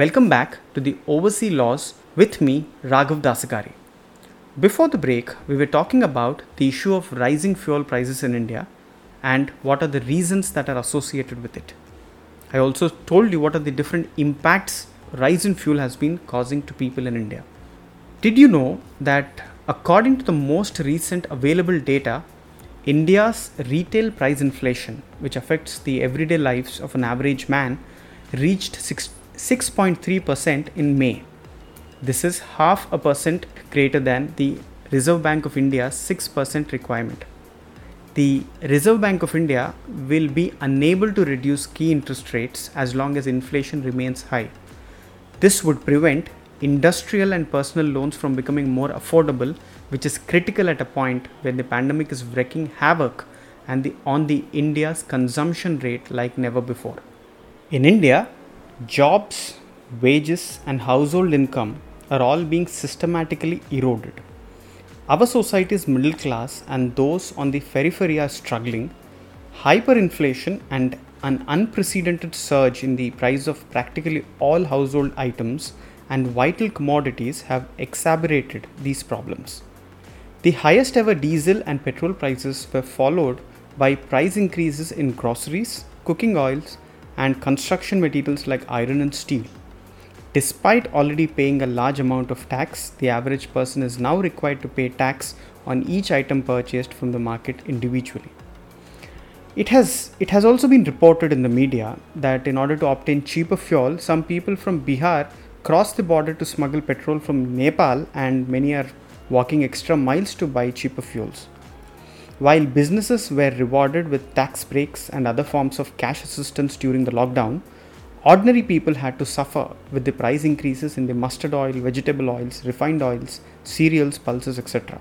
Welcome back to the Overseas Laws with me, Raghav Dasagari. Before the break, we were talking about the issue of rising fuel prices in India and what are the reasons that are associated with it. I also told you what are the different impacts rise in fuel has been causing to people in India. Did you know that according to the most recent available data, India's retail price inflation, which affects the everyday lives of an average man, reached 6.3% in May. This is half a percent greater than the Reserve Bank of India's 6% requirement. The Reserve Bank of India will be unable to reduce key interest rates as long as inflation remains high. This would prevent industrial and personal loans from becoming more affordable, which is critical at a point when the pandemic is wreaking havoc and the, on the India's consumption rate like never before. In India, jobs, wages, and household income are all being systematically eroded. Our society's middle class and those on the periphery are struggling. Hyperinflation and an unprecedented surge in the price of practically all household items and vital commodities have exacerbated these problems. The highest ever diesel and petrol prices were followed by price increases in groceries, cooking oils, and construction materials like iron and steel. Despite already paying a large amount of tax, the average person is now required to pay tax on each item purchased from the market individually. It has, it has also been reported in the media that in order to obtain cheaper fuel, some people from Bihar cross the border to smuggle petrol from Nepal, and many are walking extra miles to buy cheaper fuels. While businesses were rewarded with tax breaks and other forms of cash assistance during the lockdown, ordinary people had to suffer with the price increases in the mustard oil, vegetable oils, refined oils, cereals, pulses, etc.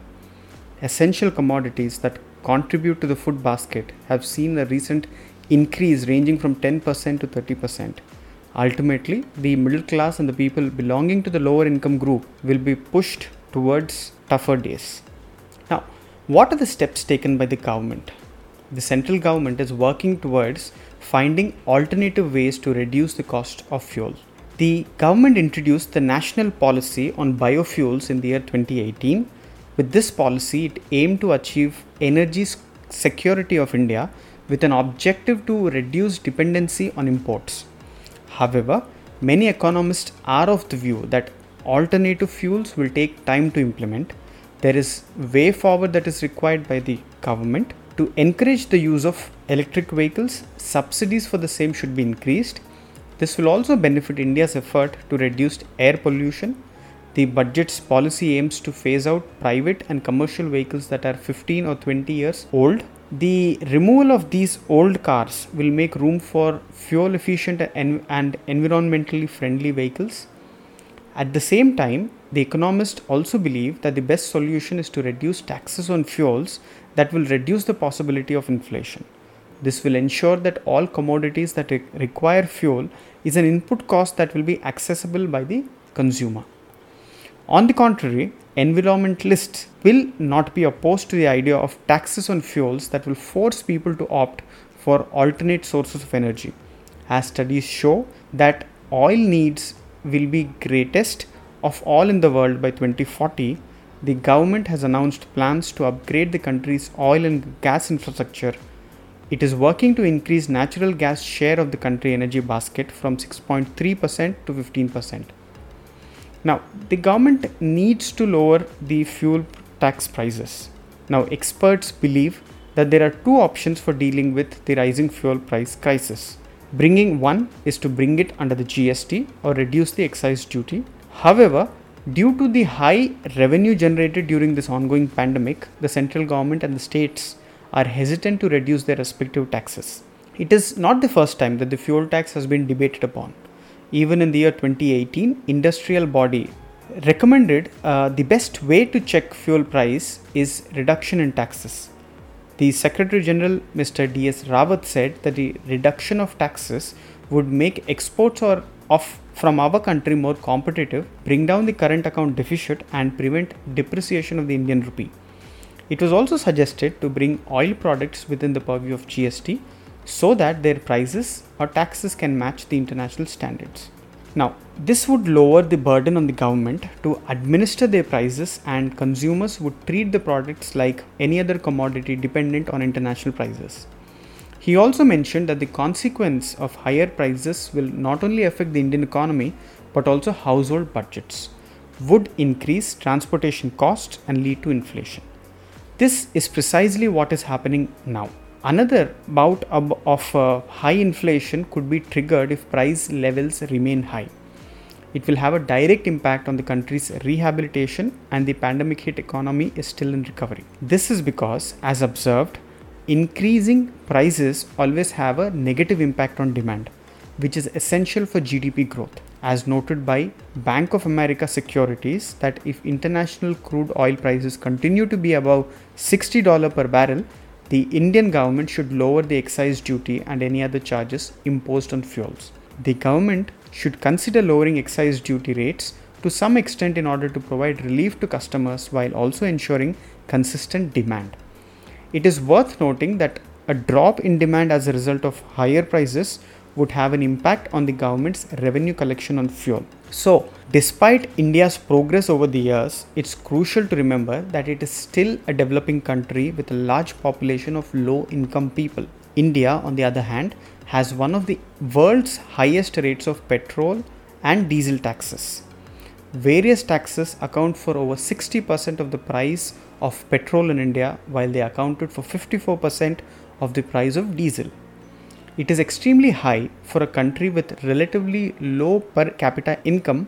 Essential commodities that contribute to the food basket have seen a recent increase ranging from 10% to 30%. Ultimately, the middle class and the people belonging to the lower income group will be pushed towards tougher days. What are the steps taken by the government? The central government is working towards finding alternative ways to reduce the cost of fuel. The government introduced the national policy on biofuels in the year 2018 with this policy, it aimed to achieve energy security of India with an objective to reduce dependency on imports. However, many economists are of the view that alternative fuels will take time to implement. There is way forward that is required by the government to encourage the use of electric vehicles. Subsidies for the same should be increased. This will also benefit India's effort to reduce air pollution the budget's policy aims to phase out private and commercial vehicles that are 15 or 20 years old. The removal of these old cars will make room for fuel efficient and, and environmentally friendly vehicles. At the same time, the economists also believe that the best solution is to reduce taxes on fuels that will reduce the possibility of inflation. This will ensure that all commodities that require fuel is an input cost that will be accessible by the consumer. On the contrary, environmentalists will not be opposed to the idea of taxes on fuels that will force people to opt for alternate sources of energy. As studies show that oil needs will be greatest of all in the world by 2040, the government has announced plans to upgrade the country's oil and gas infrastructure. It is working to increase natural gas share of the country energy basket from 6.3% to 15%. Now, the government needs to lower the fuel tax prices. Now, experts believe that there are two options for dealing with the rising fuel price crisis. Bringing one is to bring it under the GST or reduce the excise duty. However, due to the high revenue generated during this ongoing pandemic, the central government and the states are hesitant to reduce their respective taxes. It is not the first time that the fuel tax has been debated upon even in the year 2018 industrial body recommended uh, the best way to check fuel price is reduction in taxes the secretary general mr ds rawat said that the reduction of taxes would make exports or of from our country more competitive bring down the current account deficit and prevent depreciation of the indian rupee it was also suggested to bring oil products within the purview of gst so that their prices or taxes can match the international standards. Now, this would lower the burden on the government to administer their prices, and consumers would treat the products like any other commodity dependent on international prices. He also mentioned that the consequence of higher prices will not only affect the Indian economy but also household budgets, would increase transportation costs and lead to inflation. This is precisely what is happening now. Another bout of uh, high inflation could be triggered if price levels remain high. It will have a direct impact on the country's rehabilitation, and the pandemic hit economy is still in recovery. This is because, as observed, increasing prices always have a negative impact on demand, which is essential for GDP growth. As noted by Bank of America Securities, that if international crude oil prices continue to be above $60 per barrel, the Indian government should lower the excise duty and any other charges imposed on fuels. The government should consider lowering excise duty rates to some extent in order to provide relief to customers while also ensuring consistent demand. It is worth noting that a drop in demand as a result of higher prices would have an impact on the government's revenue collection on fuel. So, despite India's progress over the years, it's crucial to remember that it is still a developing country with a large population of low income people. India, on the other hand, has one of the world's highest rates of petrol and diesel taxes. Various taxes account for over 60% of the price of petrol in India, while they accounted for 54% of the price of diesel. It is extremely high for a country with relatively low per capita income.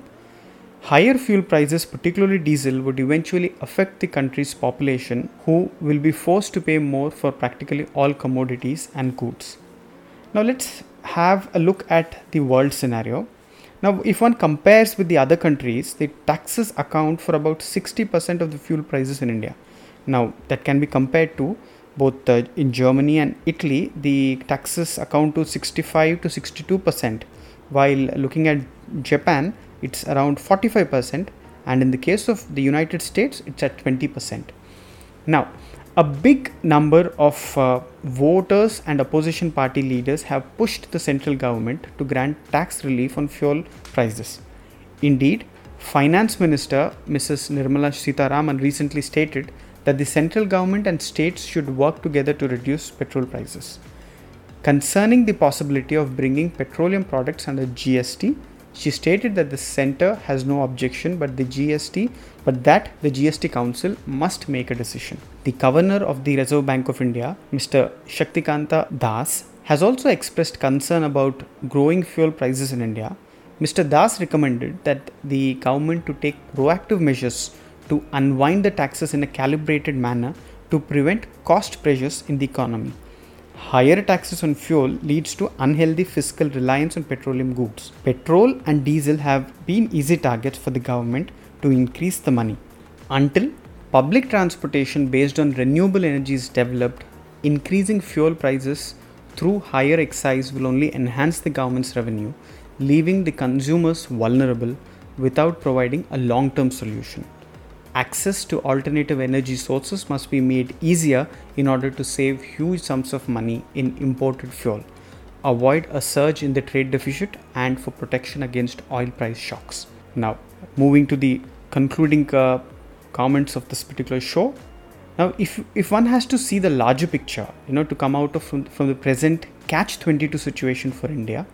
Higher fuel prices, particularly diesel, would eventually affect the country's population, who will be forced to pay more for practically all commodities and goods. Now, let's have a look at the world scenario. Now, if one compares with the other countries, the taxes account for about 60% of the fuel prices in India. Now, that can be compared to both uh, in Germany and Italy, the taxes account to 65 to 62 percent, while looking at Japan, it's around 45 percent, and in the case of the United States, it's at 20 percent. Now, a big number of uh, voters and opposition party leaders have pushed the central government to grant tax relief on fuel prices. Indeed, Finance Minister Mrs. Nirmala Sitharaman recently stated that the central government and states should work together to reduce petrol prices. Concerning the possibility of bringing petroleum products under GST, she stated that the center has no objection but the GST but that the GST council must make a decision. The governor of the Reserve Bank of India, Mr. Shaktikanta Das, has also expressed concern about growing fuel prices in India. Mr. Das recommended that the government to take proactive measures to unwind the taxes in a calibrated manner to prevent cost pressures in the economy. Higher taxes on fuel leads to unhealthy fiscal reliance on petroleum goods. Petrol and diesel have been easy targets for the government to increase the money. Until public transportation based on renewable energy is developed, increasing fuel prices through higher excise will only enhance the government's revenue, leaving the consumers vulnerable without providing a long term solution access to alternative energy sources must be made easier in order to save huge sums of money in imported fuel, avoid a surge in the trade deficit, and for protection against oil price shocks. Now, moving to the concluding uh, comments of this particular show. Now, if, if one has to see the larger picture, you know, to come out of from, from the present catch 22 situation for India,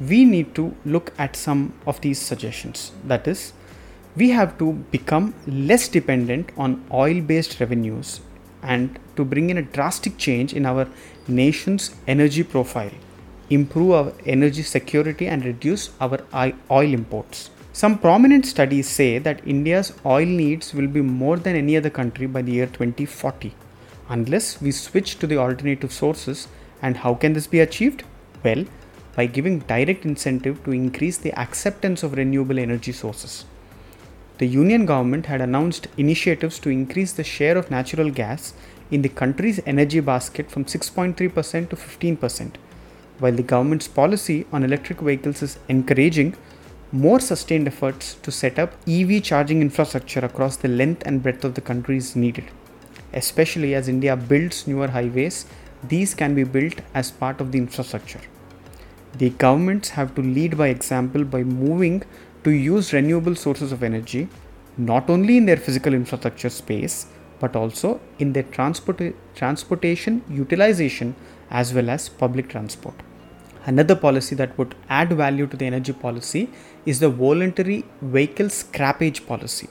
we need to look at some of these suggestions. That is, we have to become less dependent on oil based revenues and to bring in a drastic change in our nation's energy profile, improve our energy security, and reduce our oil imports. Some prominent studies say that India's oil needs will be more than any other country by the year 2040 unless we switch to the alternative sources. And how can this be achieved? Well, by giving direct incentive to increase the acceptance of renewable energy sources the Union government had announced initiatives to increase the share of natural gas in the country's energy basket from 6.3% to 15%. While the government's policy on electric vehicles is encouraging more sustained efforts to set up EV charging infrastructure across the length and breadth of the country is needed. Especially as India builds newer highways, these can be built as part of the infrastructure. The governments have to lead by example by moving to use renewable sources of energy not only in their physical infrastructure space but also in their transport, transportation utilization as well as public transport. Another policy that would add value to the energy policy is the voluntary vehicle scrappage policy.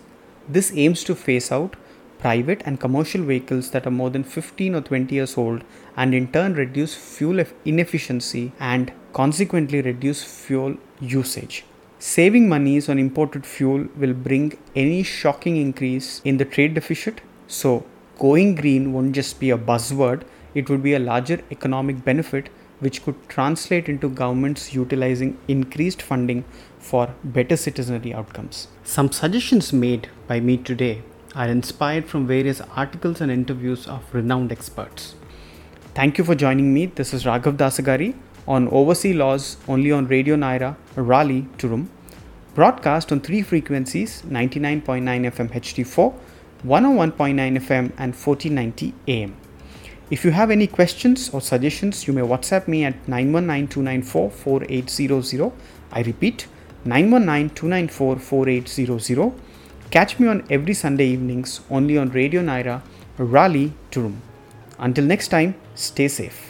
This aims to phase out private and commercial vehicles that are more than 15 or 20 years old and in turn reduce fuel inefficiency and consequently reduce fuel usage. Saving monies on imported fuel will bring any shocking increase in the trade deficit. So, going green won't just be a buzzword, it would be a larger economic benefit which could translate into governments utilizing increased funding for better citizenry outcomes. Some suggestions made by me today are inspired from various articles and interviews of renowned experts. Thank you for joining me. This is Raghav Dasagari on Overseas Laws only on Radio Nyra, Raleigh, Durham. Broadcast on three frequencies 99.9 FM HD4, 101.9 FM, and 1490 AM. If you have any questions or suggestions, you may WhatsApp me at 919-294-4800. I repeat, 919-294-4800. Catch me on every Sunday evenings only on Radio Nyra, Raleigh, Durham. Until next time, stay safe.